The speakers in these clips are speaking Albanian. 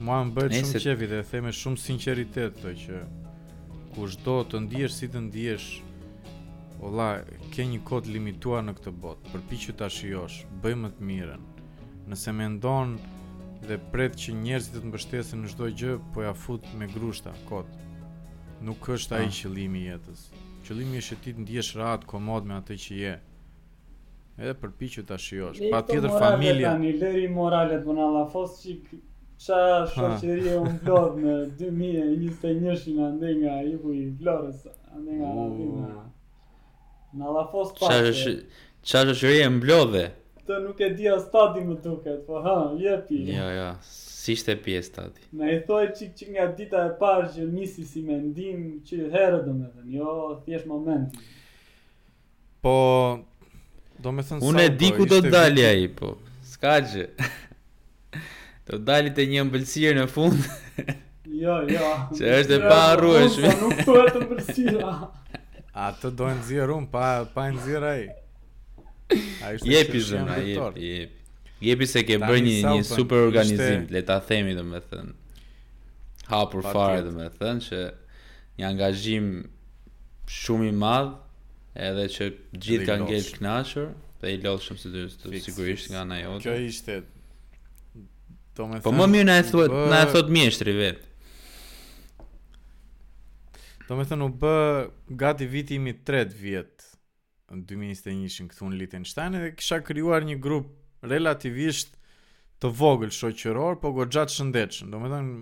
Mua më bëhet shumë se... qefi dhe e them me shumë sinqeritet këtë që kushdo të ndihesh si të ndihesh Ola, ke një kohë të limituar në këtë botë, përpiqu ta shijosh, bëj më të mirën. Nëse mendon dhe pret që njerëzit të të mbështesin në çdo gjë, po ia fut me grushta, kot. Nuk është ai ah. qëllimi i jetës. Qëllimi është që ti të ndihesh rehat, komod me atë që je Edhe përpiqu ta shijosh. Patjetër familja. Tani lëri moralet po na llafos çik ça shoqëri u mblodh në 2021-shin andej nga jugu i Vlorës, andej nga Radhima. Na llafos pa. Ça shoqëri? Ça shoqëri e mblodhe? Këtë nuk e di as tati më duket, po hë, jepi. Jo, jo, si ishte pjesë tati. Na i thuaj çik çik nga dita e parë që nisi si mendim, që herët domethënë, jo thjesht momenti. Po domethënë Unë e di ku do të dali ai, po. S'ka gjë. Do të dali te një ëmbëlsirë në fund. Jo, jo. Që është e paharrueshme. Po, nuk thuhet ëmbëlsira. Atë do e nxjerr unë, pa, pa e nxjerrë ai. A ishte jepi zëna, jepi, jepi. Jepi se ke bërë një, një super organizim, ishte... le ta themi domethënë. Hapur fare domethënë qe një angazhim Shumë i madh, edhe që të gjithë kanë ngel të kënaqur dhe i lodhshëm si, sigurisht nga ana jote. Kjo ishte Do me Po më mirë na e thotë, bë... na e thotë mjeshtri vetë. Domethënë u bë gati viti imi i tretë në 2021-shin këtu në Liechtenstein dhe kisha krijuar një grup relativisht të vogël shoqëror, po goxha të shëndetshëm. Domethënë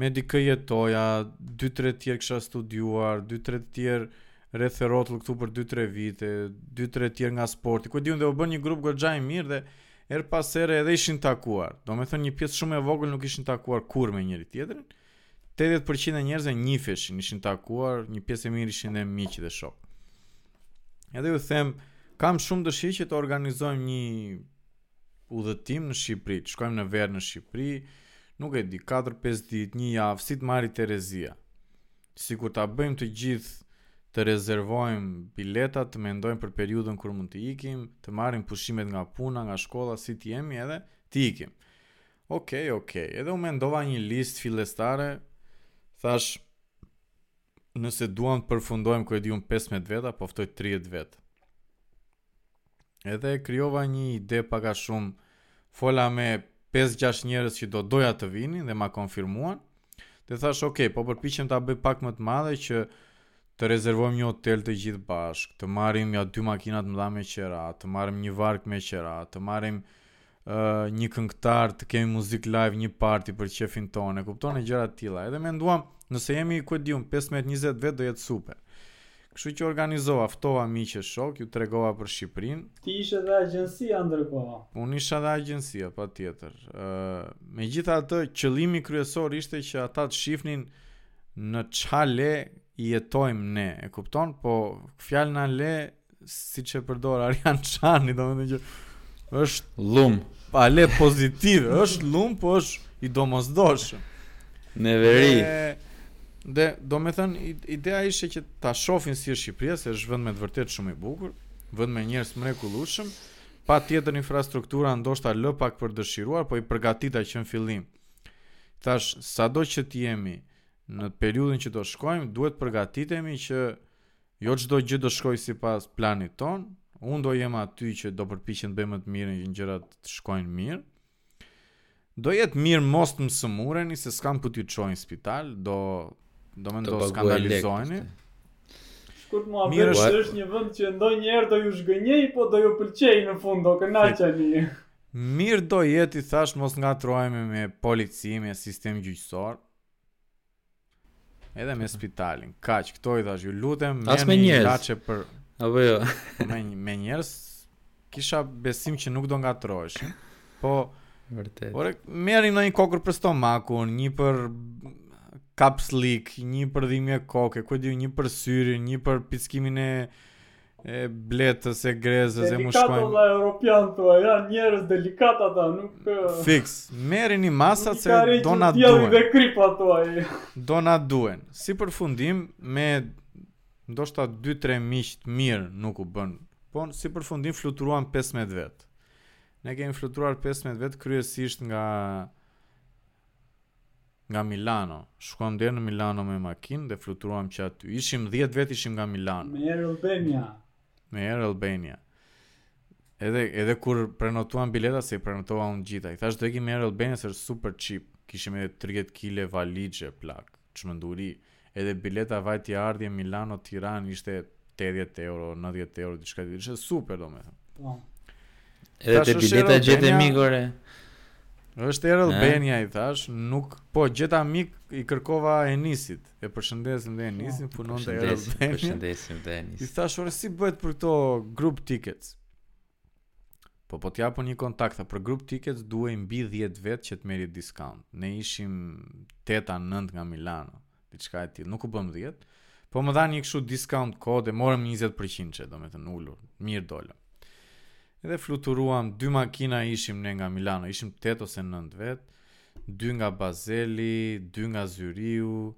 me dikë jetoja, 2-3 të tjerë kisha studiuar, 2-3 të tjerë rreth e rrotull këtu për 2-3 vite, 2-3 të tjerë nga sporti. Ku di unë dhe u bë një grup goxha i mirë dhe herë pas here edhe ishin takuar. Domethënë një pjesë shumë e vogël nuk ishin takuar kurrë me njëri-tjetrin. Të Tetëdhjetë përqind e njerëzve njifeshin, ishin takuar, një pjesë e mirë ishin dhe miq dhe shokë. Edhe ju them, kam shumë dëshirë që të organizojmë një udhëtim në Shqipëri, të shkojmë në verë në Shqipëri, nuk e di, 4-5 ditë, një javë, si të marri terezia. Sikur ta bëjmë të gjithë të rezervojmë biletat, të mendojmë për periudhën kur mund të ikim, të marrim pushimet nga puna, nga shkolla, si të jemi edhe të ikim. Ok, ok. Edhe unë mendova një listë fillestare. Thashë nëse duam të përfundojmë ku e di unë 15 veta, po ftoj 30 vet. Edhe krijova një ide pak a shumë fola me 5-6 njerëz që do doja të vinin dhe ma konfirmuan. Dhe thashë, ok, po përpiqem ta bëj pak më të madhe që të rezervojmë një hotel të gjithë bashkë, të marrim ja dy makina të mëdha me qira, të marrim një varkë me qira, të marrim uh, një këngëtar të kemi muzikë live një party për qejfin tonë e kupton e gjëra të tilla edhe menduam nëse jemi ku e di unë 15 20 vet do jetë super kështu që organizova ftova miq e shokë iu tregova për Shqipërinë ti ishe dhe agjencia ndërkohë unë isha dhe agjencia patjetër ë uh, megjithatë qëllimi kryesor ishte që ata të shifnin në ç'hale jetojmë ne e kupton po fjalën le siç e përdor Arjan Çani, domethënë që është llum, pa le pozitiv, është llum, po është i domosdoshëm. Në veri. Dhe, domethënë, ideja ishe që ta shohin si është Shqipëria, se është vend me të vërtetë shumë i bukur, vend me njerëz të mrekullueshëm, patjetër infrastruktura ndoshta lë pak për të dëshiruar, po i përgatita që në fillim. Thashë, sado që t'jemi në periudhën që do shkojmë, duhet përgatitemi që Jo çdo gjë do shkojë sipas planit tonë, unë do jem aty që do përpiqem të bëj më të mirën që gjërat të shkojnë mirë. Do jetë mirë mos të më sëmureni se s'kam ku t'ju çoj në spital, do domosdo do skandalizoheni. Shkurt muhabeti është një vend që ndonjëherë do ju zhgënjejë, po do ju pëlqejë në fund, do kënaqeni. Mirë do jetë i thashë mos ngatërrohemi me policinë, me sistem gjyqësor. Edhe me spitalin. Kaq, këto i thashë, ju lutem, merrni me njerëz. Laçe për Apo jo. Po me me njerëz kisha besim që nuk do ngatërroheshin. Po vërtet. Ore, merrni ndonjë kokërr për stomakun, një për kapslik, një për dhimbje koke, ku di unë, një për syrin, një për pickimin e e bletës, e grerëzës, e mushkonjës. Delikatë shkojnë... dhe europianët e janë njerëz delikatë ata, nuk... Fiks, merrini masat se do na duen. Dhe kripa të e. Do na duen. Si përfundim, me ndoshta 2-3 miq të mirë nuk u bënë. Po si përfundim fluturuam 15 vet. Ne kemi fluturuar 15 vet kryesisht nga nga Milano. Shkuam deri në Milano me makinë dhe fluturuam që aty. Ishim 10 vetë ishim nga Milano. Me Air Albania. Me Air Albania. Edhe edhe kur prenotuam biletat se i prenotova unë të gjitha. I thashë do ikim me Air Albania se është super cheap. Kishim edhe 30 kile valixhe plak. Çmenduri. Edhe bileta vajtje ardhje Milano Tiranë ishte tetëdhjetë euro, nëntëdhjetë euro diçka tjetër. Ishte super domethënë. Po. Edhe te bileta gjete mik ore. Është Air Albania i thash, nuk po gjeta mik i kërkova Enisit. E përshëndesim dhe Enisin, po, punon te Air Albania. Përshëndesim dhe Enisin. I thash ore si bëhet për këto group tickets. Po po të japun një kontakt, tha, për group tickets duhej mbi 10 vet që të merrje discount. Ne ishim 8 a 9 nga Milano, diçka e tillë, nuk u bëm 10. Po më dhanë një kështu discount code e morëm 20% që, domethënë ulur, mirë dolëm. Edhe fluturuam, dy makina ishim ne nga Milano, ishim 8 ose 9 vet. dy nga Bazeli, dy nga Zyriu,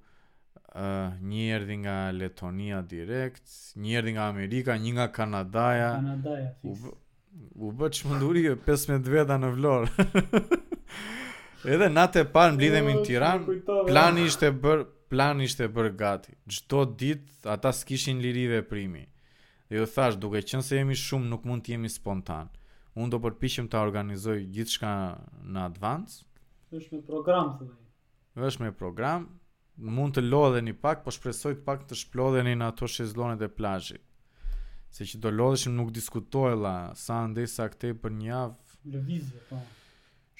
një erdhi nga Letonia direkt, një erdhi nga Amerika, një nga Kanadaja. Kanadaja fis. U bë çmenduri 15 veta në Vlorë. Edhe natën e parë mblidhemi në Tiranë. Plani ishte bër, plani ishte bër gati. Çdo ditë ata s'kishin liri veprimi. Iu thashë, duke qenë se jemi shumë nuk mund të jemi spontan. Unë do përpiqem ta organizoj gjithçka në advance. Është me program thuaj. Është me program. Mund të lodheni pak, po shpresoj pak të shplodheni në ato shezlonet e plazhit. Se që do lodheshim nuk diskutohej, sa ndej sa këtej për një javë. Lëvizje, po.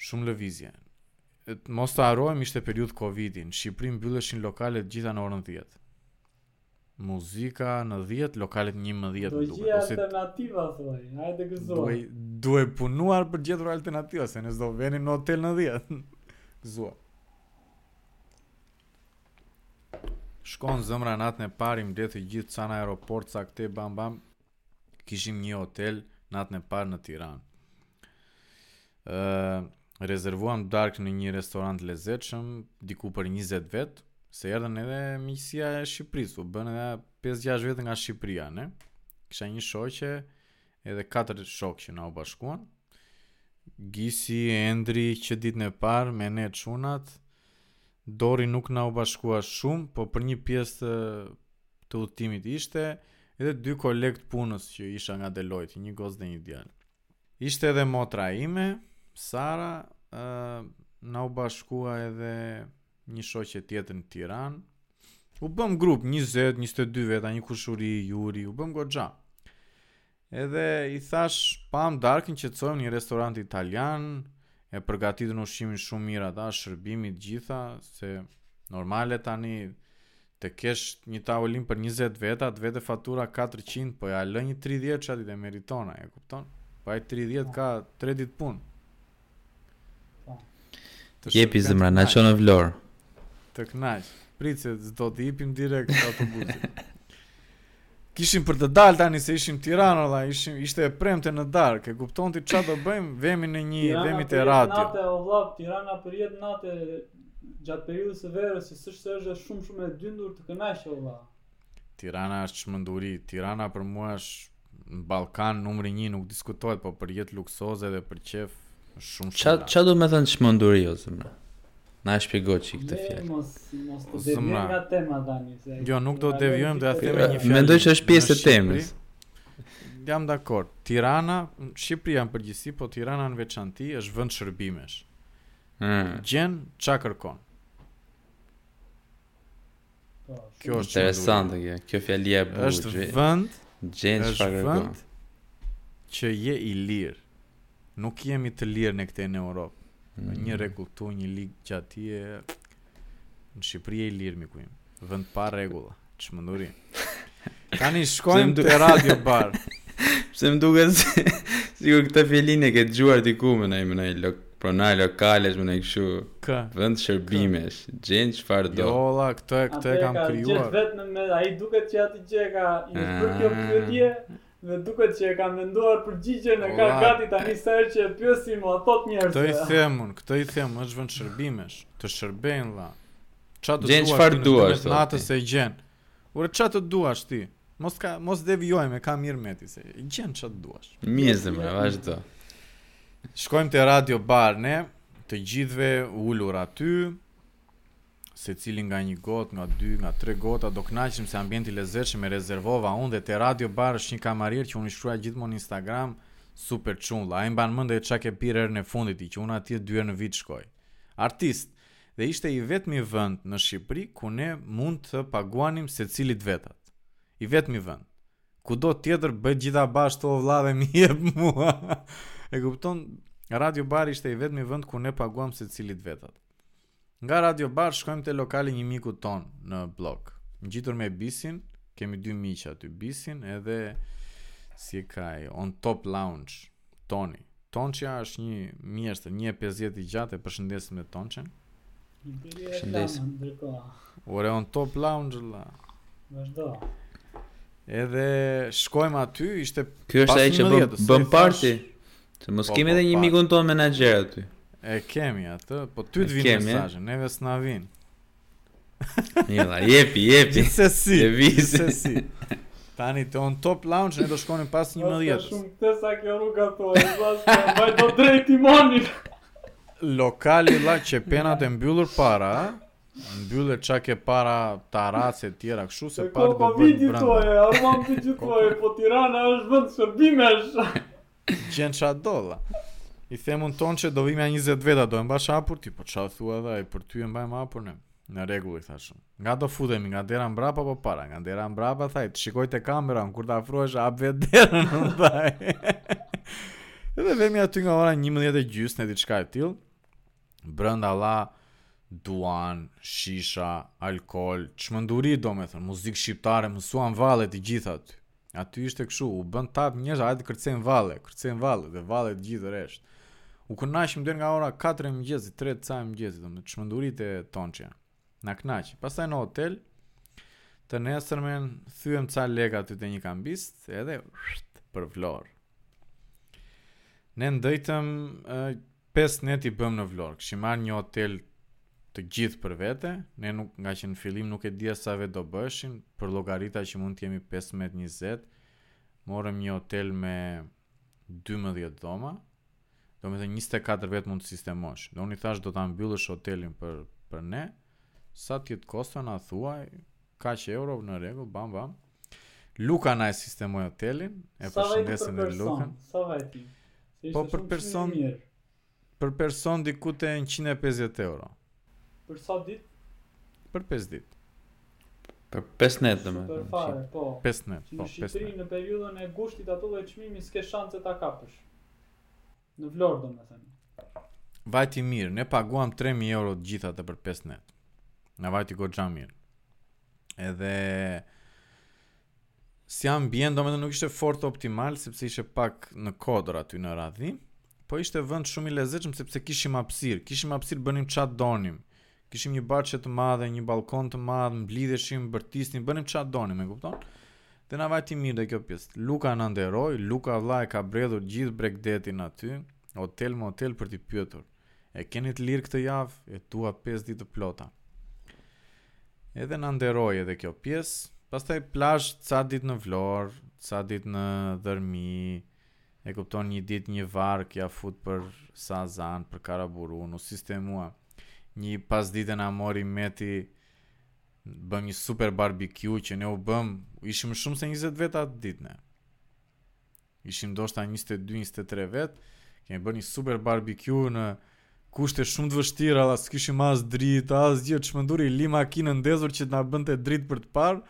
Shumë lëvizje. Mos të harrojmë ishte periudhë Covid-i, n'Shqipëri mbylleshin lokalet gjitha në orën 10. Muzika në 10, lokalet 11 Do duke. Gjeje ose... alternativa, thoi, hajde gëzuar. Duhej, duhej punuar për gjetur alternativa, se ne s'do venim në hotel në 10. Gëzuar. Shkon zëmra natën e parë, të gjithë ca në aeroport, ca këtej, bam, bam. kishim një hotel natën e parë në Tiranë. Ë rezervuam darkë në një restorant lezetshëm, diku për 20 vet, se erdhën edhe miqësia e Shqipërisë, u bën edhe 5-6 vet nga Shqipëria, ne. Kisha një shoqe, edhe katër shokë që na u bashkuan. Gisi, Endri, që ditën e parë me ne çunat, Dori nuk na u bashkua shumë, po për një pjesë të, të udhëtimit ishte edhe dy kolegë të punës që kisha nga Deloitte, një gocë dhe një djalë. Ishte edhe motra ime, Sara, ë na u bashkua edhe një shoqe tjetër në Tiranë. U bëm grup 20, 22 veta, një kushuri, Juri, u bëm goxha. Edhe i thash, bëm darkën në një restorant italian, e përgatitën ushqimin shumë mirë ata, shërbimi të gjitha, se normale tani të kesh një tavolin për 20 veta, të vete fatura 400, po ja lë një 30 që ata e meritojnë, e kupton? Po ai 30 ka 3 ditë punë. Jepi zemra, na çon në Vlorë. Të kënaq. Prit se do të jepim direkt autobusin. Kishim për të dalë tani se ishim Tiranë, valla, ishim ishte e premte në darkë. E kupton ti çfarë do bëjmë? Vemi në një, vemi te radio. Tirana për natë o vlla, Tirana për jetë natë gjatë periudhës së verës, sikur s'është se është shumë shumë e dyndur të kënaqë o vlla. Tirana është çmenduri. Tirana për mua është në Ballkan numri 1 nuk diskutohet, po për jetë luksoze dhe për qef shumë shumë. Ça ça do të thotë çmenduri o zemra? Na e shpjego çik këtë fjalë. Mos mos të devijojmë nga tema tani se. Jo, nuk do të devijojmë, do ja themi një fjalë. Mendoj se është pjesë e temës. Jam dakord. Tirana, Shqipëria në përgjithësi, po Tirana në veçanti është vend shërbimesh. Ëh. Gjen ça kërkon. Kjo është interesante kjo. Kjo fjalia e bukur. Është vend gjen ça kërkon. Vend që je i lirë. Nuk jemi të lirë ne këtej në Europë. Mm. Një rregull këtu, një ligj atje, në Shqipëri je i lirë miku im. Vend pa rregulla, çmenduri. Tani shkojmë te radio bar. Se më duket si, sikur këtë fjalinë e ke dëgjuar diku me ndonjë me ndonjë lok, pronar lokalesh me ndonjë kështu. Kë? Vend shërbimesh, gjen çfarë do. Jo, vlla, këtë e këtë e kam krijuar. Atë e ka vetë në me, ai duket që atij që e ka, i është bërë kjo ah. pyetje, dhe duket që e ka menduar përgjigjen e ka gati tani sa herë që e pyesin ua thotë njerëzve. Këtë i them unë, këtë i them unë, është vend shërbimesh, të shërbejnë, vlla. Gjen çfarë duash, të natës e gjen. Ore ça të duash ti? Mos ka mos devijojmë, e ka mirë Meti se. Gjen ça të duash. Mirë zemra, vazhdo. Shkojmë te Radio Bar ne, të gjithëve ulur aty. Secili nga një gotë, nga dy, nga tre gota, do kënaqim se ambienti i lezetshëm e rezervova unë dhe te Radio Bar është një kamarier që unë i shkruaj gjithmonë në Instagram, super çun vlla. Ai mban mend ça ke pirë herën e fundit ti që unë atje dy herë në vit shkoj. Artist. dhe ishte i vetmi vend në Shqipëri ku ne mund të paguanim secili të vetat. I vetmi vend. Kudo tjetër bëji të gjitha bashkë o vlla dhe m'i jep mua. e kupton? Radio Bar ishte i vetmi vend ku ne paguam secili të vetat. Nga Radio Bar shkojmë te lokali i një mikut tonë në Bllok. Ngjitur me Bisin, kemi dy miq aty, Bisin edhe si e ka ai, On Top Lounge. Toni. Tonçja është një mjeshtër, një e pesëdhjetë i gjatë e përshëndesim me Tonçën. Përshëndesim. Ore on top lounge vlla. Vazhdo. Edhe shkojmë aty, ishte Ky është ai që bën bën party. Se mos po, kemi po, edhe një mikun tonë menaxher aty. E kemi atë, po ty të vijnë mesazhe, neve s'na vijnë. Një la, jepi, jepi. Se si, se si. Tani te On Top Lounge, ne do shkonim pas njëmbëdhjetës. Ka shumë të sa kjo rruga të ojë, pas të mbaj do drejt i monit. Lokali lë qepenat e mbyllur para, mbylle ça ke para tarracë e tjera këshu, se pak do bëjnë brenda. Ko po vidi të ojë, arman të gjithë të ojë, po tirana është vend shërbime është. Gjen ça dolla I them unë Tonçe do vijmë nja 20 veta do e mbash hapur ti Po ça thua tha për ty e mbajmë hapur ne Në rregull i thashë Nga do futemi nga dera mbrapa apo para Nga dera mbrapa tha të shikoj te kamera unë kur të afrohesh hap vetë derën tha Edhe vemi aty nga ora 11 e gjysmë diçka e tillë brenda lla duhan, shisha, alkool, çmenduri domethënë, muzikë shqiptare, mësuan valle të gjithë aty. Aty ishte kështu, u bënë tapë njerëzit, hajde kërcejmë valle, kërcejmë valle, dhe valle të gjithë rresht. U kënaqëm deri nga ora 4 e mëngjesit, 3 e ca e mëngjesit, domethënë çmenduri te Tonçja. Na kënaqi. Pastaj në hotel të nesërmen thyem ca leka aty te një kambist, edhe sht, për Vlorë. Ne ndenjtëm e, pesë net i bëmë në Vlorë. Kishim marrë një hotel të gjithë për vete, ne nuk ngaqë në fillim nuk e dija sa vetë do bëheshin, përllogarita që mund të jemi 15-20, morëm një hotel me 12 dhoma, domethënë 24 vetë mund të sistemosh. Dhe unë i thashë do ta mbyllësh hotelin për, për ne, sa të jetë kosto na thuaj, kaq euro në rregull, bam, bam. Luka na e sistemoi hotelin, e përshëndesim dhe Lukën. Sa vajti? Po për person, Për person diku te njëqind e pesëdhjetë euro. Për sa ditë? Për pesë ditë. Për pesë net domethënë. Super fare, po. Pesë net, po. Në Shqipëri në periudhën e gushtit atë lloj çmimi s'ke shanse ta kapësh. Në Vlorë domethënë. Vajti mirë, ne paguam 3000 euro të gjitha ato për 5 net. Na vajti goxha mirë. Edhe Si ambient, domethënë nuk ishte fort optimal, sepse ishte pak në kodër aty në Radhimë, po ishte vend shumë i lezetshëm, sepse kishim hapësirë, kishim hapësirë bënim ça të donim, kishim një bahçe të madhe, një ballkon të madhe, mblidheshim, bërtisnim, bënim ça të donim, e kupton? Dhe na vajti mirë dhe kjo pjesë. Luka na nderoi, Luka vëlla e ka bredhur gjithë bregdetin aty, hotel më hotel për t'i pyetur. E keni të lirë këtë javë, e dua 5 ditë të plota. Edhe na nderoi edhe kjo pjesë, pastaj plazh ca ditë në Vlorë, ca ditë në Dhërmi, e kupton një ditë një varkë ia fut për Sazan, për Karaburun, u sistemua. Një pasdite na mori Meti bëmë një super barbecue që ne u bëmë, ishim shumë se 20 veta atë ditë ne. Ishim ndoshta 22-23 vet, kemi bërë një super barbecue në kushte shumë të vështira, s'kishim as dritë, as gjë, çmenduri li makinën ndezur që të na bënte dritë për të parë.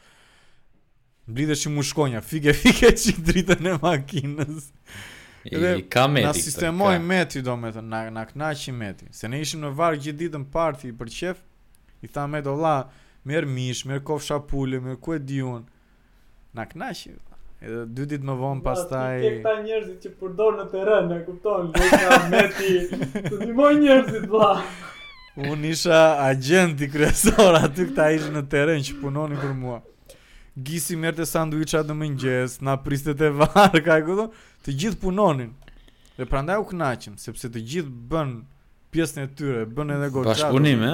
Mblidheshim u shkonja, fike fike çik dritën e makinës. Edhe ka Meti. Na sistemoi ka... meti domethënë, na na kënaqi Meti. Se ne ishim në varkë gjithë ditën parti për qef. I tha me do vlla, merr mish, merr kofsha pule, merr ku e di un. Na kënaqi. Edhe dy ditë më vonë pastaj. Ti ke këta njerëzit që përdor në terren, e kupton? Leka, Meti, të ndihmoj njerëzit vlla. Unë isha agjenti kryesor aty këta ishin në terren që punonin për mua. Gisi merrte sanduiçët në mëngjes, na priste te varka, e kupton? Të gjithë punonin. Dhe prandaj u kënaqëm, sepse të gjithë bën pjesën e tyre, bën edhe goxhat. Bashkëpunim, ë?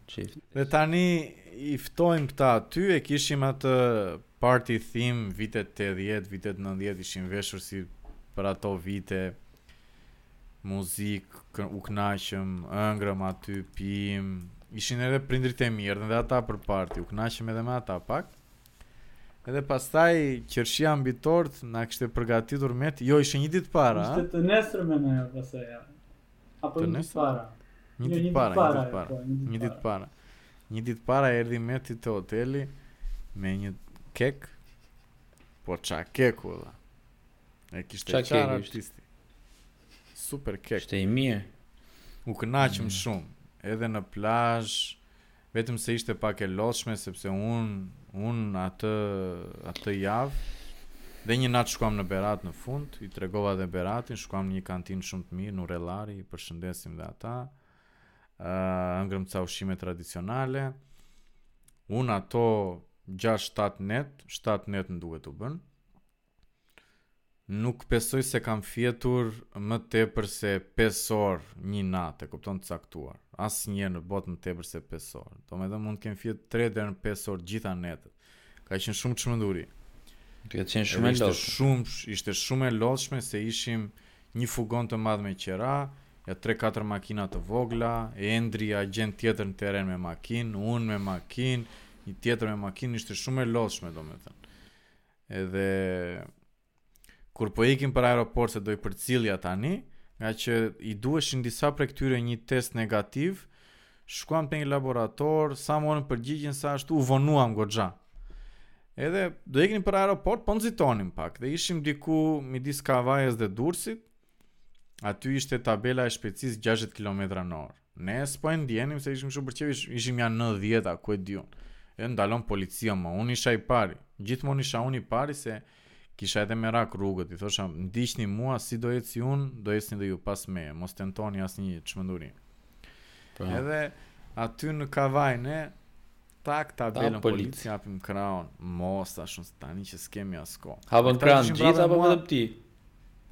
Çift. Dhe tani i ftojmë këta aty, e kishim atë party theme vitet 80, vitet 90, ishim veshur si për ato vite, muzik, u knaqëm, ëngrëm aty, pim, ishin edhe prindrit e mi dhe ata për party, u knaqëm edhe me ata pak, Edhe pastaj qershia mbi tort na kishte përgatitur Meti jo ishte një ditë para. Ishte të nesërmen ajo pastaj. Apo një ditë para. Një ditë para, një ditë para. Po, një ditë para. Një ditë para erdhi Meti te hoteli me një kek. Po ça keku la. E kishte qarë artisti. Super kek. Ishte i mirë. U kënaqëm mm. shumë. Edhe në plazh, Vetëm se ishte pak e lodhshme sepse un un atë atë javë dhe një natë shkuam në Berat në fund, i tregova dhe Beratin, shkuam në një kantinë shumë të mirë, Nurellari, i përshëndesim dhe ata. ë uh, ëngrëm ca ushqime tradicionale. Un ato 6-7 net, 7 net më duket u bën. Nuk besoj se kam fjetur më tepër se pesë orë një natë, e kupton të caktuar. Asnjëherë në botë më tepër se pesë orë. Domethënë mund të kem fjetur 3 deri në 5 orë gjitha netët. Ka qenë shumë çmenduri. Do të ketë qenë shumë e lodhshme. Ishte shumë, ishte shumë e lodhshme se kishim një fugon të madh me qera, nja 3-4 makina të vogla, Endri agjent tjetër në teren me makinë, unë me makinë, një tjetër me makinë, ishte shumë e lodhshme domethënë. Edhe kur po iknim për aeroport se do i përcillja tani, nga që i duheshin disa prej këtyre një test negativ, shkuam te një laborator, sa morën përgjigjen sa ashtu u vonuam goxha. Edhe do iknim për aeroport, po nxitonim pak dhe ishim diku midis Kavajës dhe Durrësit. Aty ishte tabela e shpejtësisë 60 km/h. Ne s'po e ndjenim se ishim shumë për qejfi, ishim ja në dhjeta, ku e di unë. E ndalon policia mua, unë isha i pari, gjithmonë isha unë i pari se kisha edhe merak rrugët, i thosha, ndiqni mua, si do eci unë, do ecni dhe ju pas meje, mos tentoni asnjë çmenduri. Po. Edhe aty në Kavajë, tak tabelën polici, hapim krahun, mos, thashë unë, tani që s'kemi as kohë. Hapën krahun gjithë, apo vetëm ti?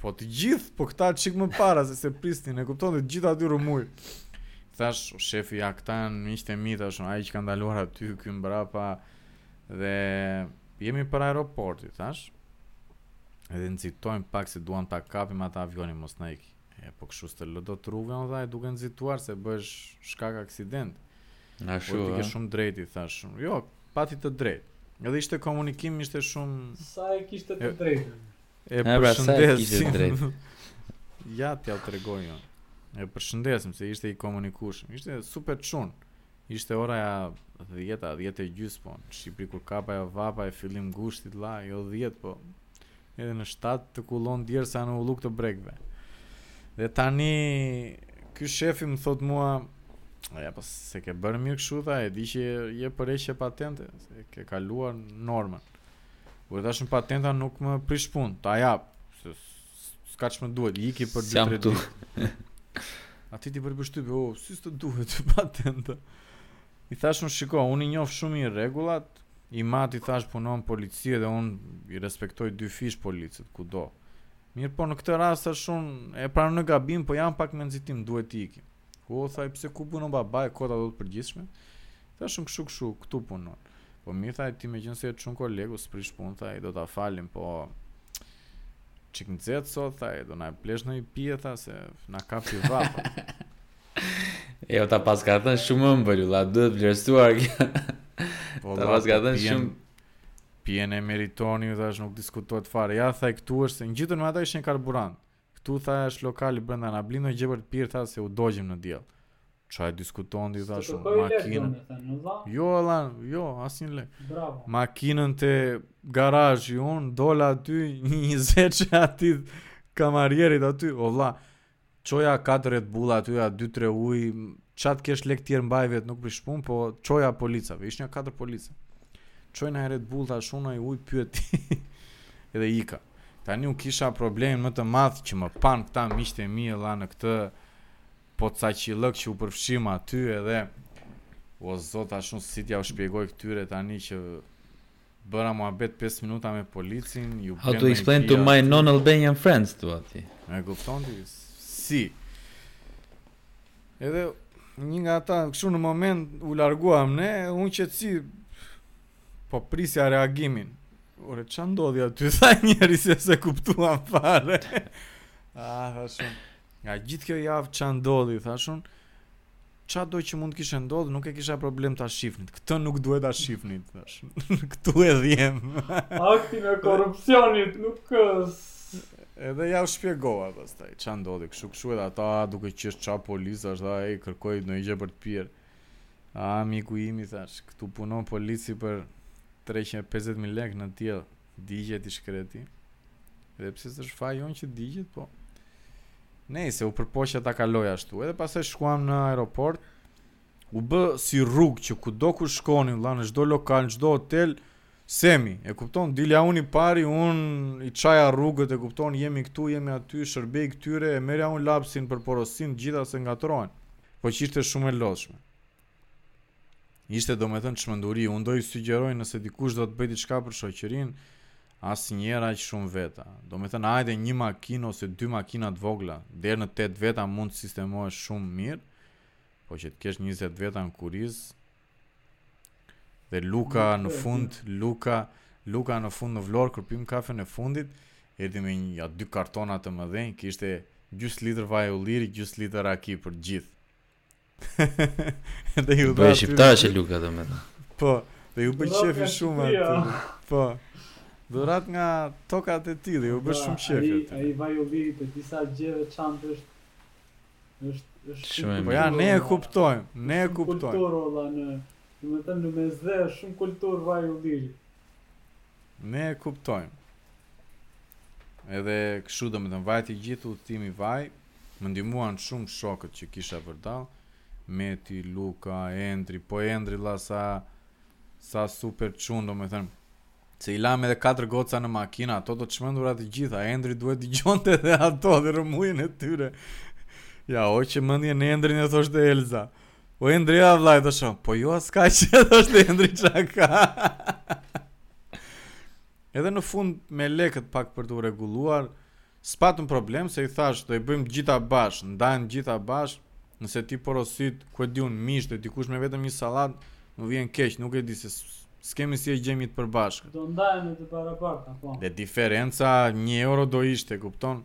Po të gjithë, po këta çik më para se se prisnin, e kupton të gjithë aty rrëmujë. Thash, o shefi, ja këta janë miqtë e mi thash, ai që ka ndaluar aty ky mbrapa dhe jemi për aeroporti, thash. Edhe nxitojmë pak se duan ta kapim ata avionin mos na ikë. E po kështu të ndodh rrugëve tha duke nxituar se bëhesh shkak aksident. Thash unë. Po ti ke shumë drejtë i thash. Jo, pati të drejtë. Edhe ishte komunikim, ishte shumë Sa e kishte të drejtë. E pra, përshëndesim. Ja t'jua tregoj jo. E përshëndesim se ishte i komunikueshëm. Ishte super çun. Ishte ora ja 10-a, 10 e gjys po. Në Shqipëri kur kap ajo vapa e fillim gushtit la, jo 10 po. Edhe në 7 të kullon djersa në ulluk të brekëve. Dhe tani, ky shefi më thotë mua, ja po s'e ke bërë mirë këshu tha, e di që je për heqje patente, se ke kaluar normën. Po thash unë patenta nuk më prish punë, ta jap. S'ka ç'më duhet, iki për 2-3 ditë. Atij i bëri përshtypje, o, oh, si s'të duhet patenta? I thash unë shiko, unë i njof shumë mirë rregullat, im atë i thash punon në polici dhe unë i respektoj dyfish policët, kudo. Mirëpo në këtë rast thash unë, e pranoj gabimin, po jam pak me nxitim, duhet të ikim. O, tha ai, pse ku punon babai, te Kodi, do të përgjithshme? Thash unë këshu këshu, këtu punon. Po mirë tha ai, ti meqenëse je çun kolegu, s'prish punë, tha ai, do ta falim, po... Çik nxehtë sot, tha ai, do na e blesh ndonjë pije, tha, se na kapi vapa. e o ta paska thënë shumë ëmbël, la duhet vlerësuar kjo. Po, ta paska po, thënë shumë... Pijen e meritoni, thash, nuk diskutohet fare. Ja, tha ai, këtu është, se ngjitur ata ishin karburant. Ktu tha është lokali brenda na blin ndonjë gjë për të pirë tha se u dogjim në diell. Ça diskuton ti thash unë, makinën. Jo lan, jo, asnjë lek. Bravo. Makinën te garazhi unë, dol aty një një zeçë aty kamerierit aty, o vlla. Çoja katër Red Bull aty, nja dy tre uj, ça t'kesh lek tjer mbaji vetë, nuk prish punë, po çoja policave, ishin katër polica. Çoji nja Red Bull thash unë nja uj pyeti. Edhe ika. Tani unë kisha problemin më të madh që më panë këta miqtë e mi vlla në këtë pocaqillëk që u përfshim aty edhe o zot thashë unë si t'jua shpjegoj këtyre tani që bëra muhabet 5 minuta me policin ju How to explain to my non-Albanian friends të ati e kupton ti si edhe një nga ata kështu në moment u larguam ne unë që si Po prisja reagimin. Ore, ça ndodhi aty, tha njeri se s'e kuptuan fare. ah, thashë unë. Nga gjithë kjo javë ça ndodhi, thashë unë. Çado që mund të kishte ndodh, nuk e kisha problem ta shifnit. Këtë nuk duhet ta shifnit, thashë unë. Këtu e dhjemë. Aktin e korrupsionit, nuk Edhe jua shpjegova pastaj, ça ndodhi, kshu kshu edhe ata duke qesh ça polici, është dhe ai kërkoi ndonjë gjë për të pirë. A, miku im i thashë, këtu punon polici për 350.000 lek në diell, digjet i shkreti. Edhe pse s'është faji jonë që digjet, po. Nejse, u përpoqja ta kaloj ashtu. Edhe pastaj shkuam në aeroport, u bë si rrugë që kudo ku shkonim, vlla në çdo lokal, në çdo hotel, në Semi, e kupton, dilja unë i pari, unë i çaja rrugët, e kupton, jemi këtu, jemi aty, shërbeji këtyre, e merrja unë lapsin për porosinë, të gjitha se ngatërrojnë. Po që ishte shumë e lodhshme. Ishte domethënë çmenduri, unë do i sugjeroj nëse dikush do të bëjë diçka për shoqërinë, asnjëherë aq shumë veta. Domethënë, hajde një makinë ose dy makina të vogla, deri në 8 veta mund të sistemohesh shumë mirë, po që të kesh 20 veta në kurriz, Dhe Luka në fund, Luka, Luka në fund në Vlorë kur pimë kafen e fundit, erdhi me nja dy kartona të mëdhenj, kishte gjysmë litër vaj ulliri, gjysmë litër raki për të gjithë. dhe ju dha shqiptarçe Luka domethënë. Po, dhe iu bë qefi shumë aty. Po. Dhurata nga tokat e tij, iu bë shumë qefi aty. Ai vaj ulliri të disa gjeve çantësh Është shumë e mirë. Po ja ne e kuptojmë, ne e kuptojmë. Kulturë vlla në, domethënë në Mesdhe është shumë kulturë vaj ulliri. Ne e kuptojmë. Edhe kështu domethënë vajti gjithë udhëtimi vaj, më ndihmuan shumë shokët që kisha vërdall. Meti, Luka, Endri, po Endri vlla sa sa super çun, domethënë Se i lamë edhe katër goca në makinë, ato do të çmendura të gjitha, Endri duhet të dëgjonte edhe ato dhe rrëmujën e tyre. Ja, hiqe mendjen Endrin e thoshte Elza. O Endri a vlla i thashë, po jo a s'ka gjë thoshte Endri ça ka. Edhe në fund me lekët pak për t'u rregulluar, S'patëm problem se i thashë do i bëjmë të gjitha bashkë, ndahen të gjitha bashkë, nëse ti porositë, ku e di unë, mish dhe dikush me vetëm një sallatë, më vjen keq, nuk e di se s'kemi si e gjejmë një të përbashkët. Do ndahen të barabarta, po. Dhe diferenca një euro do ishte, kupton?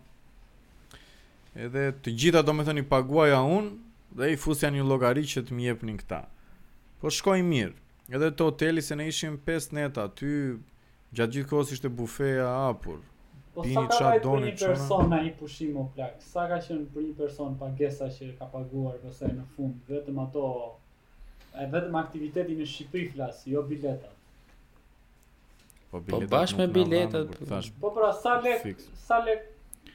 Edhe të gjitha domethënë i paguaja unë dhe i fusja në llogari që të më jepnin këta. Po shkoi mirë. Edhe te hoteli se ne ishim 5 neta aty, Gjatë gjithë kohës ishte bufeja e hapur. Po sa ka vajt për një person në një pushim o plak? Sa ka qenë për një person pagesa që ka paguar pastaj në fund vetëm ato, vetëm aktiviteti në Shqipëri flas, jo biletat. Po, po bashkë me biletat. Po, po pra sa lek, sa lek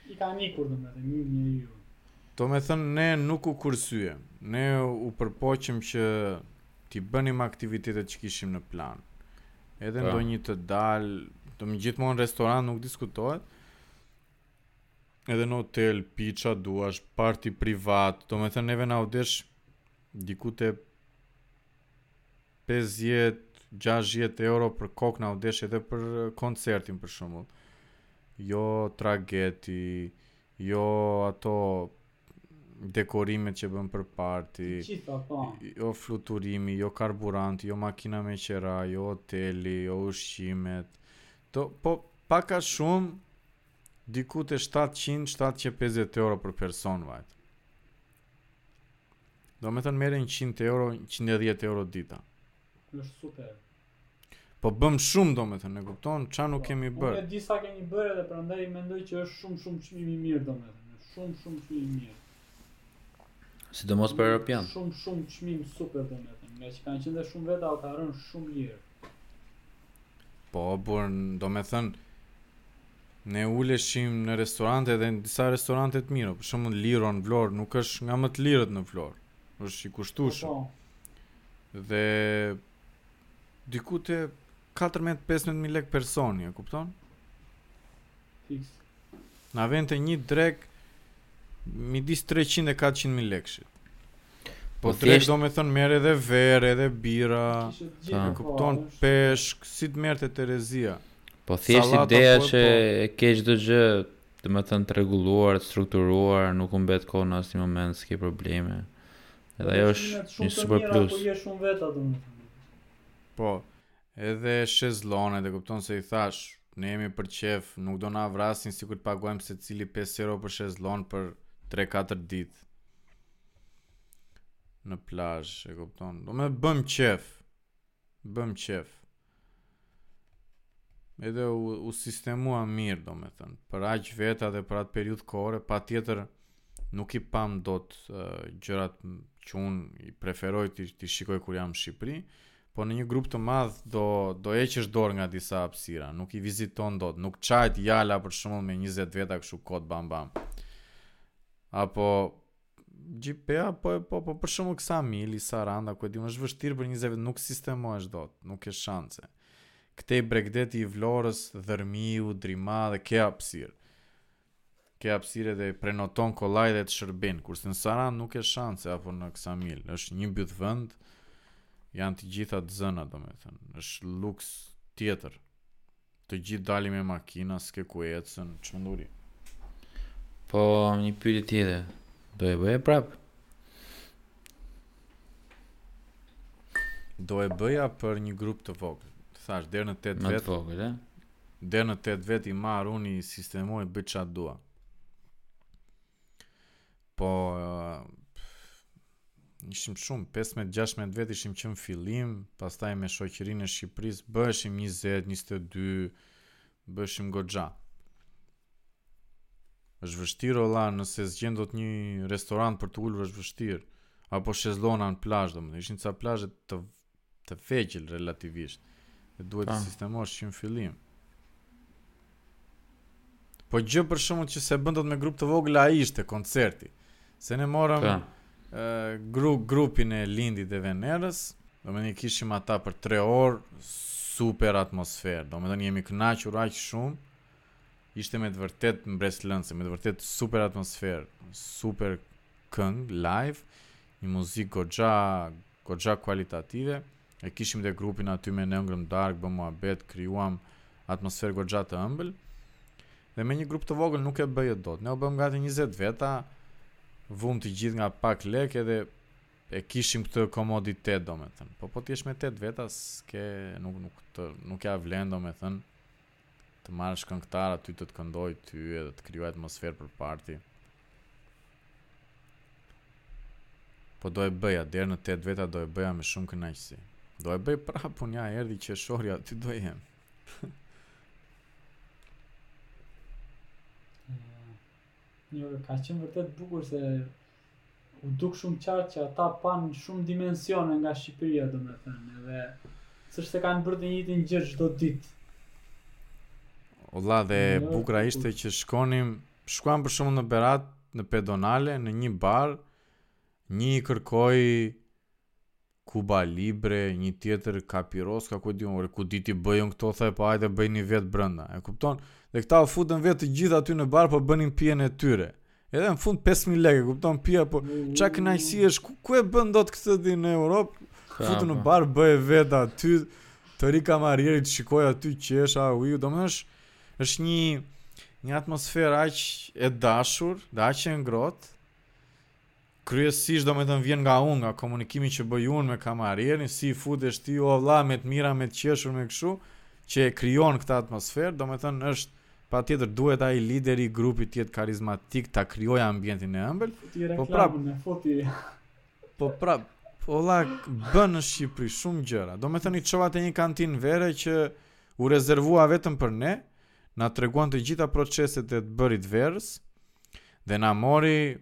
i kanë ikur domethënë një njeriu. Do me thënë, ne nuk u kursyem, ne u përpoqëm që t'i bënim aktivitetet që kishim në plan. Edhe pra. ndonjë të dal, domethënë gjithmonë restorant nuk diskutohet. Edhe në hotel, pica duash, parti privat, do me thënë neve na u desh diku te 50-60 euro për kokë na u desh edhe për koncertin për shembull. Jo trageti, Jo ato dekorimet që bëmë për parti. Gjitha, po. Jo fluturimi, jo karburanti, jo makina me qira, jo hoteli, jo ushqimet. Po, po, pak a shumë, diku te 700-750 euro për person, vajti. Do me thënë merre 100 euro, 110 euro dita. Është super. Po bëmë shumë domethënë, e kupton? Ça nuk kemi bërë? Unë e di sa keni bërë edhe prandaj mendoj që është shumë shumë çmim i mirë domethënë, është shumë shumë çmim i mirë. Sidomos për europian. Shumë shumë çmim super domethënë, ngaqë kanë qenë dhe shumë veta u ka rënë shumë lirë. Po por domethënë Ne uleshim në restorante dhe në disa restorante të mira, për shembull Liro në Vlorë, nuk është nga më të lirët në Vlorë, është i kushtueshëm. Po, po. Dhe Diku te 14-15 mijë lek personi, e kupton? Fiks. Na vente një drekë midis 300 e 400 mijë lekësh. Po, po drekë do me thënë merrje edhe verë, edhe birra, e kupton peshk, si të merë të Terezia. Po thjesht ideja që e ke çdo gjë, domethënë të rregulluar, të strukturuar, nuk humbet kohë në asnjë moment, s'ke probleme. Edhe ajo është një super plus. Po je shumë veta domethënë. Po. Edhe shezlonet, e kupton se i thashë, ne jemi për qejf, nuk do na vrasin sikur të paguajmë secili 5 euro për shezlon për 3-4 ditë. Në plazh, e kupton. Domethënë bëmë qejf. Bëm qef. Edhe u, u sistemua mirë, domethënë. Për aq veta dhe për atë periudhë kohore, patjetër nuk i pamë dot gjërat që unë i preferoj të, të shikoj kur jam në Shqipëri, po në një grup të madh do, do heqësh dorë nga disa hapësira, nuk i viziton dot, nuk çahet Jala për shembull me 20 veta kështu kot bam bam. Apo GPA po po po për shembull Ksamili, Saranda, ku e di unë është vështirë për 20 vetë nuk sistemohesh dot, nuk ke shanse. Këtej bregdeti i Vlorës, Dhërmiu, Drimadhe ke hapësirë. Ke hapësirë dhe prenoton kollaj dhe të shërbin, kurse në Sarandë nuk ke shanse apo në Ksamil, është një byth vend. Janë të gjitha të zëna, domethënë, është luks tjetër. Të gjithë dalin me makina, s'ke ku ecën, çmenduri. Po, një pyetje tjetër. Do e bëje prap? Do e bëja për një grup të vogël. Thashë deri në 8 vetë. Më të vogël, e? Deri në 8 vetë i marr unë i sistemoj bëj ça të dua. Po, ishim shumë, 15-16 vetë ishim që në fillim, pastaj me shoqërinë e Shqipërisë bëheshim 20-22, bëheshim goxha. Është vështirë olla se s'gjen dot një restorant për të ulur është vështirë apo shezlonga në plazh, domethënë ishin ca plazhe të të vegjël relativisht. Dhe duhet të sistemosh që në fillim. Po gjë për shembull që s'e bën dot me grup të vogël ai ishte koncerti. Se ne morëm ë grup grupin e Lindit dhe Venerës, domethënë i kishim ata për 3 orë, super atmosferë, domethënë jemi kënaqur aq shumë, ishte me të vërtet mbresëlënëse, me të vërtet super atmosferë, super këngë, live, Një muzikë goxha, goxha kualitative. E kishim dhe grupin aty me ne hëngrëm darkë, bëm muhabet, krijuam atmosferë goxha të ëmbël. Dhe me një grup të vogël nuk e bëje dot. Ne u bëmë gati 20 veta, vumë të gjithë nga pak lek edhe e kishim këtë komoditet domethënë po po t'jesh me 8 veta s'ke nuk, nuk, të, nuk ia vlen domethënë Të marrësh këngëtar aty të të këndojë ty edhe të krijojë atmosferë për parti. Po do e bëja, deri në 8 veta do e bëja me shumë kënaqësi. Do e bëj prapë, unë ja erdhi qershori, ty do jem. Një, ka qenë vërtet bukur se U duk shumë qartë që ata panë shumë dimensione nga Shqipëria, domethënë, edhe s'është se kanë bërë të njëjtën gjë çdo ditë. Olla dhe jo, bukura jo, ishte jo. që shkonim, shkuam për shembull në Berat, në Pedonale, në një bar, një i kërkoi Kuba Libre, një tjetër Kapiroska, ku di unë, ku di t'i bëj unë këto tha, po hajde bëjni vetë brenda. E kupton? Dhe këta u futën vetë të gjithë aty në bar, po bënin pijen e tyre. Edhe në fund 5000 lekë, kupton pija, po ça kënaqësi është, ku, ku e bën dot këtë ti në Europë? Futu në bar bëj vetë aty të rri kamarieri të shikojë aty qesha u ju domethënë është është një një atmosferë aq e dashur dhe aq e ngrohtë Kryesisht domethënë vjen nga unë nga komunikimi që bëj unë me kamarierin si i futesh ti o vlla me të mira me të qeshur me kështu që e krijon këtë atmosferë domethënë është patjetër duhet ai lideri i grupit të jetë karizmatik ta krijojë ambientin e ëmbël po prap po prap po vlla bën në Shqipëri shumë gjëra domethënë i çova te një kantinë vere që u rezervua vetëm për ne na treguan të gjitha proceset e të bërit verës dhe na mori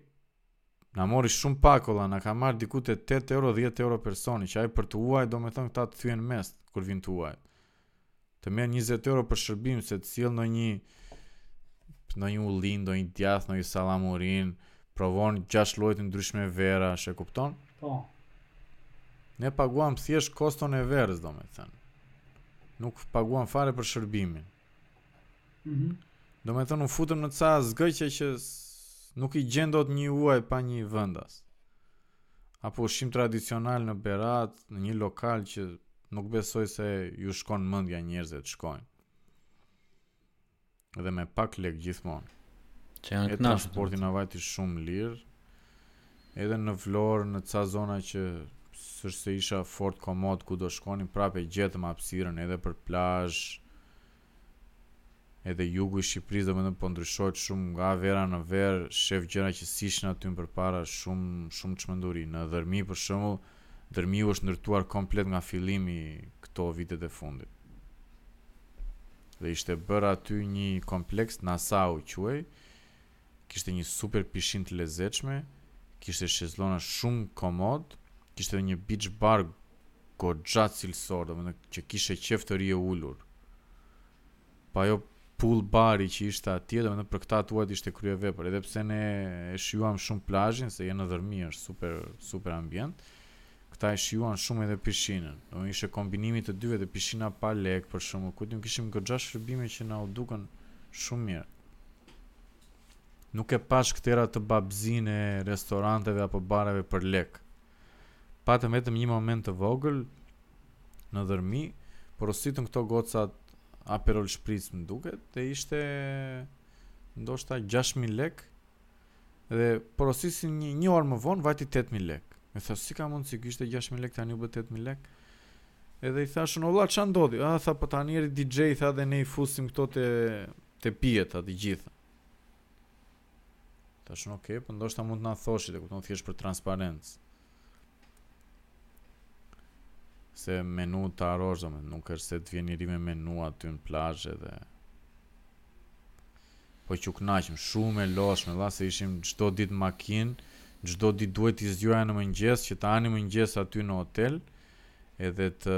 Na mori shumë pak o vlla, na ka marrë diku te tetë euro, dhjetë euro personi, që ai për të huaj domethënë këta të thyejnë mes kur vijnë të huajt. Të merr 20 euro për shërbim se të sjell ndonjë ndonjë ulli, ndonjë djath, ndonjë sallamurinë, provon gjashtë lloje të ndryshme vera, e kupton? Po. Ne paguam thjesht koston e verës, domethënë. Nuk paguam fare për shërbimin. Mm -hmm. Do me thënë, u futëm në ca zgëqe që nuk i gjen dot një i huaj pa një vëndas. Apo ushqim tradicional në Berat, në një lokal që nuk besoj se ju shkon mëndja njerëzve të shkojnë. Dhe me pak lek gjithmonë. Që janë kënaqur. Transporti na vajti shumë lirë. Edhe në Vlorë në ca zona që s'është se isha fort komod ku do shkonim prap e gjetëm hapësirën edhe për plazh. Edhe jugu i Shqipërisë domethënë po ndryshohet shumë nga vera në verë, shef gjëra që s'ishin aty më përpara, shumë shumë çmenduri. Në Dhërmi për shembull, Dhërmiu është ndërtuar komplet nga fillimi këto vitet e fundit. Dhe ishte bërë aty një kompleks Nasau quhej, kishte një super pishinë të lezetshme, kishte shezlona shumë komodë, kishte edhe një beach bar goxha cilësor, domethënë që kishe qef të rrije ulur. Pa jo pool bari që ishte atje, dhe për këta të huajt ishte kryevepër, edhe pse ne e shijuam shumë plazhin, se je në Dhërmi, është super, super ambient, këta e shijuan shumë edhe pishinën, domethënë ishte kombinimi i të dyjave dhe pishina pa lek, për shembull, kështu që kishim goxha shërbime që na u dukën shumë mirë. Nuk e pashë këtë atë babëzinë e restoranteve apo bareve për lek. Patëm vetëm një moment të vogël në Dhërmi, porositën këto gocat Aperol Spritz më duket dhe ishte ndoshta 6000 lek dhe porosisin një, një orë më vonë vajti 8000 lek. Më tha si ka mundsi ky ishte 6000 lek tani u bë 8000 lek. Edhe i thashë unë o vëlla ça ndodhi? Ah tha po tani erdhi DJ tha dhe ne i fusim këto te Te pijet e të gjithëve. Thashë unë okay, po ndoshta mund të na thoshit, e kupton thjesht për transparencë. Se menutë harrosh, dhe nuk është se të vjen njëri me menu aty në plazh edhe... Po u knaqëm, shumë e lodhshme, vlla se ishim çdo ditë makinë, çdo ditë duhet t'i zgjoja në mëngjes, që të hanin mëngjes aty në hotel, edhe të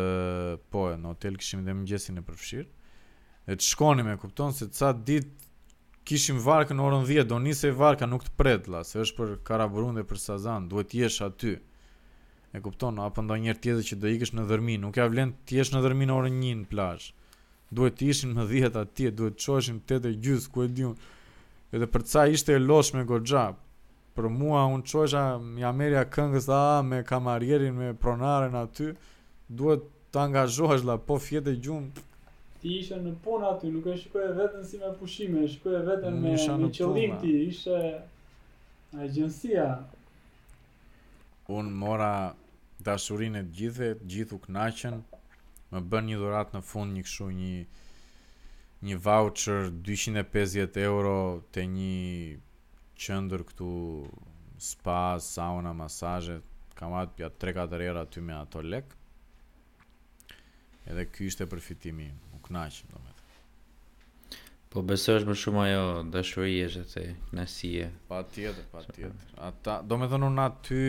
po në hotel kishim edhe mëngjesin e përfshirë. Dhe të shkonim e kupton se ca ditë kishim varkën në orën 10, do nisej varka, nuk të pret vlla, se është për Karaburun dhe për Sazan, duhet të jesh aty. E kupton, apo ndonjëherë tjetër që do ikësh në Dhërmi, nuk ja vlen të jesh në Dhërmi në orën 1 në plazh. Duhet të ishim në 10 atje, duhet të çoheshim 8 e gjys, ku e di unë. Edhe për ca ishte e lodhshme goxha. Për mua unë çohesha ja merja këngës aa me kamarierin me pronaren aty duhet të angazhohesh vlla po fjete gjumë. Ti ishe në punë aty, nuk e shikoje veten si me pushime, e shikoje veten Unë me isha në qëllim punë. ti, ishe agjencia. Unë mora dashurinë e të gjithëve, të gjithë u kënaqën. Më bënë një dhuratë në fund një kështu një një voucher 250 euro te një qendër këtu spa sauna masazhe kam ardhë nja 3 katër herë aty me ato lek edhe ky ishte përfitimi im u kënaqëm domethënë Po besoj është më shumë ajo dashuria që të kënaqësia. Patjetër, patjetër. Ata, domethënë unë aty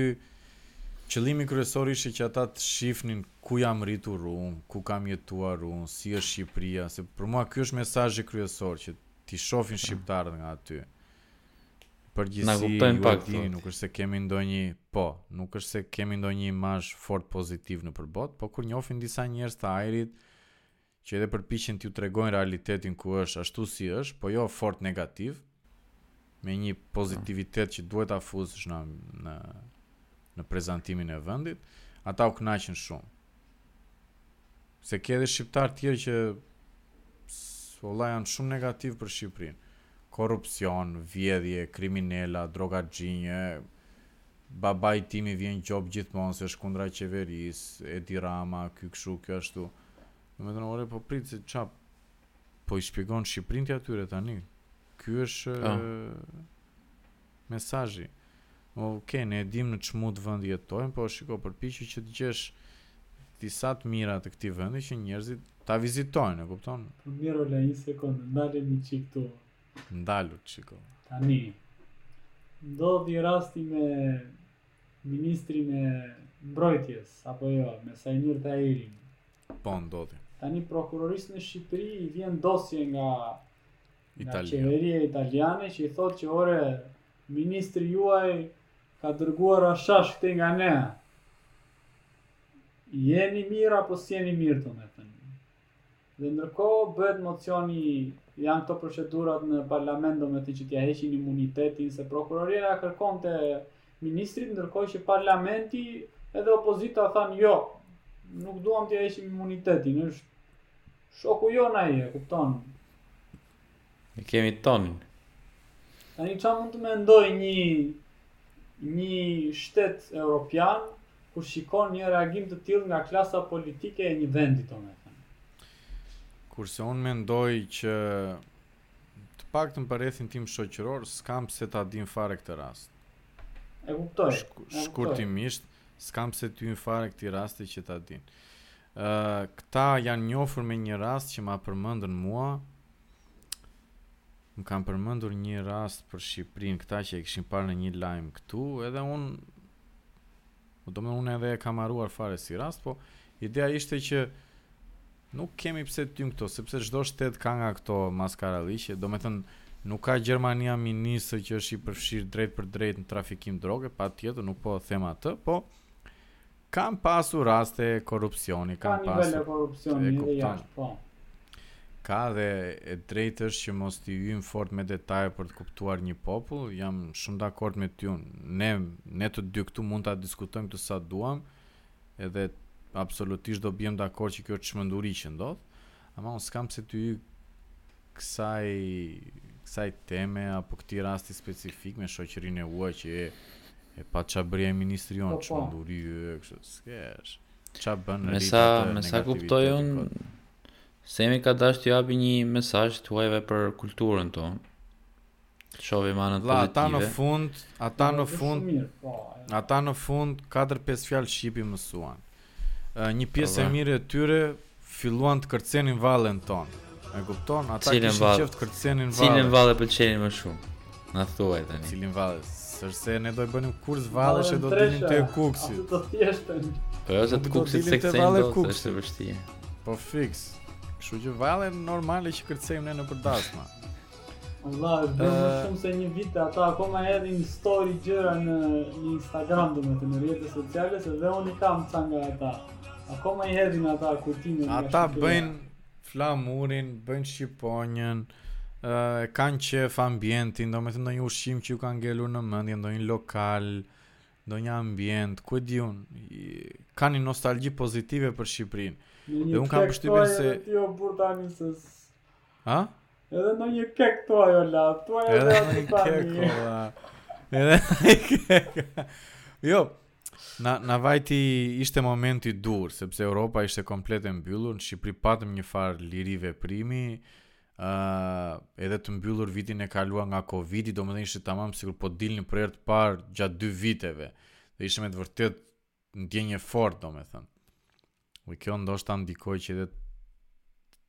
qëllimi kryesor ishte që ata të shifnin ku jam rritur unë, ku kam jetuar unë, si është Shqipëria, se për mua ky është mesazhi kryesor që t'i shofin shqiptarët nga aty. Përgjithësi ju e dini, nuk është se kemi ndonjë, po, nuk është se kemi ndonjë imazh fort pozitiv nëpër botë, po kur njofin disa njerëz të hajrit që edhe përpiqen t'ju tregojnë realitetin ku është ashtu si është, po jo fort negativ. me një pozitivitet që duhet ta fusësh në në në prezantimin e vendit, ata u kënaqën shumë. Se ke edhe shqiptarë tjerë që vlla janë shumë negativë për Shqipërinë. Korrupsion, vjedhje, kriminela, drogaxhinjë, babait tim i vjen gjobë gjithmonë se është kundra qeverisë, Edi Rama, ky kështu, kjo ashtu. Domethënë, ore, po prit se ça po i shpjegon Shqipërinë ti atyre tani. Ky është ah. mesazhi. Ok, ne e dimë në çmut vend jetojnë, po shiko përpiqu që të gjesh disa të mira të këtij vendi që njerëzit ta vizitojnë, e kupton? Po mirë, la një sekond, ndalë një çik këtu. Ndalu çiko. Tani. Ndodhi rasti me ministrin e mbrojtjes apo jo, me Saimir Tahirin. Po ndodhi. Tani prokurorisë në Shqipëri i vjen dosje nga nga qeveria italiane që i thotë që ore ministri juaj ka dërguar ashash këtej nga ne. Jeni mirë apo s'jeni mirë domethënë. Dhe ndërkohë bëhet mocioni janë këto procedurat në parlament domethënë që t'ia heqin imunitetin se prokuroria ia kërkon të ministrit ndërkohë që parlamenti edhe opozita thanë jo nuk duam t'ia heqim imunitetin është shoku jonë ai e kupton e kemi tonin tani çfarë mund të mendojë një një shtet europian kur shikon një reagim të tillë nga klasa politike e një vendi domethënë kurse unë mendoj që Të paktën për rrethin tim shoqëror s'kam pse ta dinë fare këtë rast. E kuptoj. Shk shkurtimisht, s'kam pse t'i hyj fare këtij rasti që ta dinë. Uh, këta janë njofur me një rast që ma përmendën mua, më kanë përmendur një rast për Shqipërinë, këta që e kishin parë në një lajm këtu, edhe unë Po domethënë unë edhe e kam harruar fare si rast, po ideja ishte që nuk kemi pse t'u hyjmë këto, sepse çdo shtet ka nga këto maskarallëqe, domethënë nuk ka Gjermania ministër që është i përfshirë drejtpërdrejt në trafikim droge, patjetër nuk po them atë, po kanë pasur raste korrupsioni, kanë pasur... Ka një korrupsion dhe jashtë, po. Ka dhe e drejtë është që mos t'i hyjmë fort me detaje për të kuptuar një popull. Jam shumë dakord me ty unë. Ne, ne të dy këtu mund ta diskutojmë këtu sa duam, edhe absolutisht do biem dakord që kjo është çmenduri që ndodh. Ama unë s'kam pse t'i hyj kësaj kësaj teme apo këtij rasti specifik me shoqërinë e huaj që e e pa ça bëri ai ministri jonë, çmenduri po, po. kështu. S'kesh. Ça bën me sa me sa kuptoj unë Semi ka dashtë t'ju japi nji mesazh t'huajve për kulturën tonë. Të shohim anët Vla, ata në pozitive. fund, ata Po, në është fund, shumë mirë, po. e. ata në fund 4-5 fjalë shqipi mësuan. Ë, Një pjesë e Valla. mirë e tyre filluan të kërcenin vallen tonë. E kupton? Ata Cilën kishin vallë? qef të kërcenin Cilën vallen. vallë e pëlqeni më shumë? Na thuaj tani. Cilën vallen? Sepse ne do i bënim kurs vallesh e do dilnim të e kuksit. Atë të thjeshtën. Po jo se Nuk të do kuksit dilin se te kthejnë valle dot, kuksit. është e vështirë. Po fiks. Kështu që valle normale që kërcejmë ne në për dasma. Allah, është bërë më shumë se një vit ata akoma hedhin story gjëra në Instagram domethënë në rrjetet sociale se dhe unë i kam ca nga ata. Akoma i hedhin ata kujtimin. Ata bëjnë flamurin, bëjnë shqiponjën, ë uh, kanë qejf ambientin, domethënë ndonjë ushqim që u ka ngelur në mendje, ndonjë lokal, Ndonjë ambient, ku e di unë, kanë një nostalgji pozitive për Shqipërinë. Dhe unë kam përshtypjen se... Në një kek tani se... Ha? Edhe në një kek të ajo la, të ajo la të tani. Edhe në një kek, Jo, na, na vajti ishte momenti i duhur, sepse Europa ishte komplet e mbyllur, në Shqipëri patëm një farë lirie veprimi, uh, edhe të mbyllur vitin e kaluar nga Covid-i, domethënë ishte tamam sikur po dilnin për herë të parë gjatë dy viteve. Dhe ishte me të vërtetë ndjenjë e fortë, domethënë. Dhe kjo ndoshta ndikoi që edhe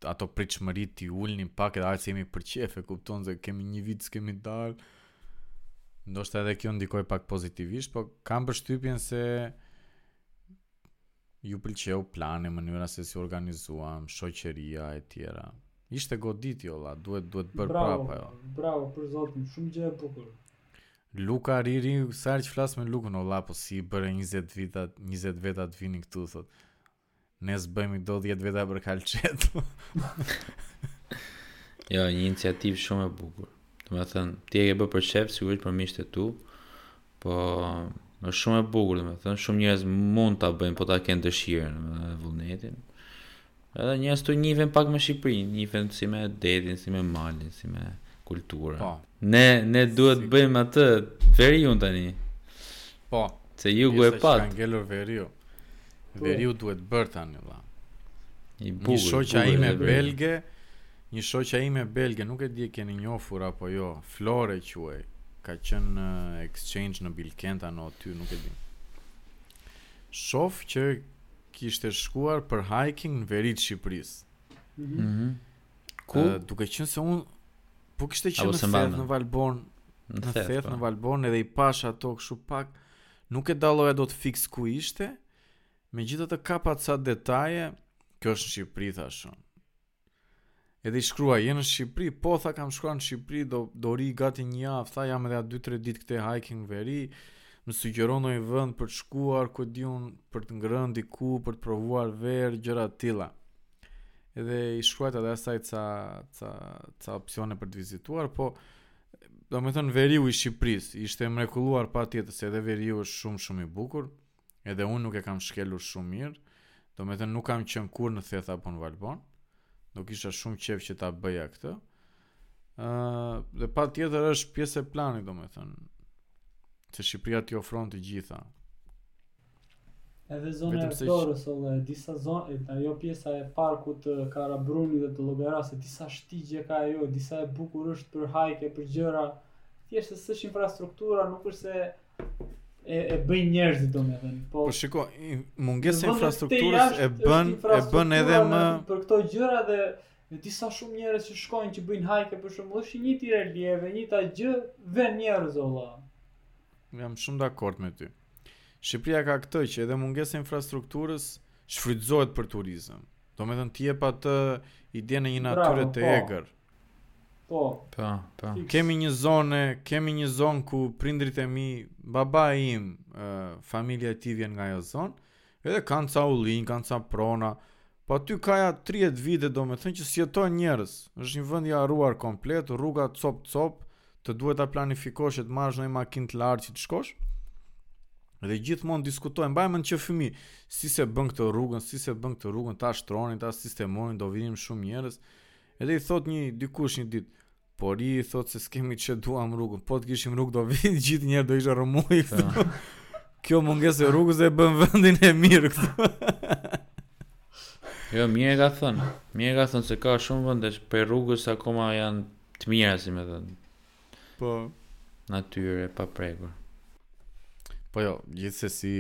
ato pritshmëritë t'i ulnin pak edhe hajt se jemi për qejf, e kupton se kemi një vit s'kemi dalë. Ndoshta edhe kjo ndikoi pak pozitivisht, po kam përshtypjen se U pëlqeu plani, mënyra se si u organizuam, shoqëria etj. Ishte goditje o la, duhet duhet bërë prapë ajo. Bravo, për zotin, shumë gjë e bukur. Luka rri rri sa herë që flas me Lukën o la po si i bëre 20 veta 20 veta të vini këtu thotë. Ne s'bëjmë do 10 veta për kalçet. jo, një iniciativë shumë e bukur. Domethënë, ti e ke bërë për qejf sigurisht për miqtë e tu, Po, është shumë e bukur, domethënë, shumë njerëz mund ta bëjnë, po ta kenë dëshirën dhe vullnetin. Edhe njerëzit të njifen pak me Shqipërinë, njifen si me detin, si me malin, si me kulturën. Po. Ne, ne duhet të bëjmë atë veriun tani. Po. Se jugun e patë. Njësa që ka ngelur veri Veriu duhet bërë tani vëlla. I bukur. Një shoqja ime belge, një shoqja ime belge, nuk e di e keni njohur apo jo, Flore quhej. Ka qenë në exchange në Bilkent a në ODTÜ, nuk e di. Shof që kishte shkuar për hiking në veri të Shqipërisë. Mhm. Mm -hmm. Ku? Uh, duke qenë se un po kishte qenë në Theth në Valbonë, në Theth në, në po. Valbonë edhe i pashë ato kështu pak Nuk e dalloja dot fiks ku ishte, megjithatë kapa ca detaje, kjo është në Shqipëri thashë unë. Edhe i shkruaj, je në Shqipëri, po tha kam shkuar në Shqipëri, do, do rri gati një javë, tha jam edhe a 2-3 ditë këtej hiking veri, më sugjeron ndonjë vend për të shkuar, ku e di unë, për të ngrënë diku, për të provuar verë, gjëra të tilla. Edhe i shkruajta edhe asaj ca, ca, ca opsione për të vizituar, po Domethënë veriu i Shqipërisë, ishte mrekulluar patjetër se edhe veriu është shumë shumë i bukur, edhe unë nuk e kam shkelur shumë mirë, domethënë nuk kam qenë kurrë në Theth apo në Valbonë, do kisha shumë qejf që ta bëja këtë, uh, dhe patjetër është pjesë e planit, domethënë, se Shqipëria t'i ofron të gjitha. Edhe zona e Vlorës, që... edhe di sa zonë, edhe ajo pjesa e parkut të Karaburunit dhe të Llogarasë, e di sa shtigje ka ajo, e di sa e bukur është për hajke, për gjëra, thjesht se s'është infrastruktura, nuk është se e, e bëjnë njerëzit domethënë. Po, po shiko, mungesa e infrastrukturës e bën e bën edhe më për këto gjëra dhe unë di shumë njerëz që shkojnë që bëjnë hajke për shembull, është një tjetër reliev, për këtë gjë venë njerëz vallaj. Jam shumë dakord me ty. Shqipëria ka këtë që edhe mungesa e infrastrukturës shfrytëzohet për turizëm. Domethënë të jep atë ide në një natyre të po. egër. Po. Po, po. Kemi një zonë, kemi një zonë ku prindërit e mi, babai im, familja e tij vjen nga ajo zonë. Edhe kanë ca ullinj, kanë ca prona. Po aty ka ja 30 vite do me thënë që s'jetojnë njerëz. është një vend i harruar komplet, rruga copë-copë, të duhet ta planifikosh e të marrësh një makinë të lartë që të shkosh. Dhe gjithmonë diskutojnë, mbaj mend që fëmijë, si s'e bënë këtë rrugën, si s'e bënë këtë rrugën, ta shtronin, ta sistemonin, do vinin shumë njerëz. Edhe i thotë një dikush një ditë, Po rri i thotë se s'kemi ç'e duam rrugën, po të kishim rrugë do vinin gjithë njerëzit do ishte rrëmujë këtu. Po. Kjo mungesë e rrugës e bën vendin e mirë këtu. jo, mirë ka thënë, mirë ka thënë se ka shumë vende që pa rrugë akoma janë të mira, si me thënë. Po. Natyrë e paprekur. Po jo, gjithsesi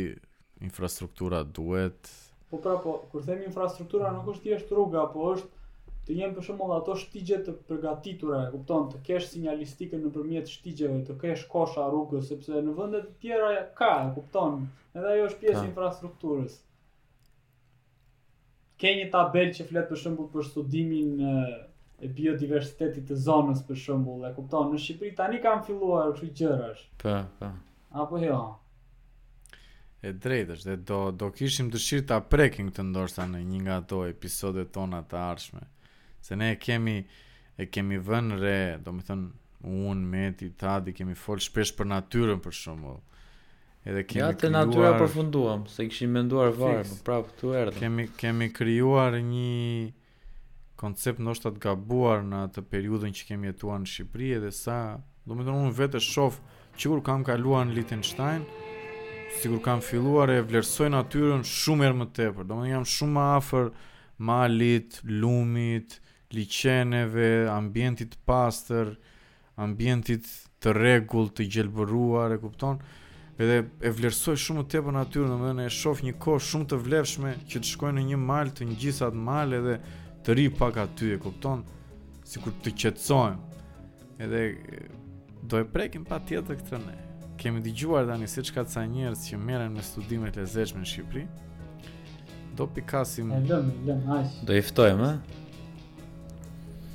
Infrastruktura duhet. Po prapë, kur themi infrastruktura nuk është thjesht rruga, po është të jenë për shembull ato shtigje të përgatitura, e kupton, të kesh sinjalistikën nëpërmjet shtigjeve, të kesh kosha rrugës, sepse në vende të tjera ka, e kupton. Edhe ajo është pjesë e infrastrukturës. ke një tabelë që flet për shembull për studimin e biodiversitetit të zonës për shembull, e kupton? Në Shqipëri tani kanë filluar kësi gjërash. Po, po. Apo jo? E drejtë është, do do kishim dëshirë ta prekim këtë ndoshta në një nga ato episodet tona të ardhshme. Se ne e kemi e kemi vënë re, domethënë unë me ti Tadi kemi fol shpesh për natyrën për shembull. Edhe kemi krijuar... Ja te natyra përfunduam, s'e kishim menduar fare, po prapë këtu erdhëm. Kemi, kemi krijuar një koncept ndoshta të gabuar në atë periudhën që kemi jetuar në Shqipëri edhe sa, domethënë unë vetë e shof që kur kam kaluar në Liechtenstein, sikur kam filluar e vlerësoj natyrën shumë herë më tepër, domethënë jam shumë më afër malit, lumit, liqeneve, ambientit të pastër, ambientit të rregullt, të gjelbëruar, e kupton? Edhe e vlerësoj shumë tepër natyrën, domethënë e shoh një kohë shumë të vlefshme që të shkoj në një mal, të ngjis atë mal edhe të rri pak aty, e kupton? Sikur të qetësohem. Edhe do e prekim patjetër këtë ne. Kemi dëgjuar tani se ç'ka ca njerës që merren me studime të lezetshme në Shqipëri Do pikasim... E lëmë, lëmë, Do i ftojmë, e?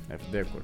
E vdekur.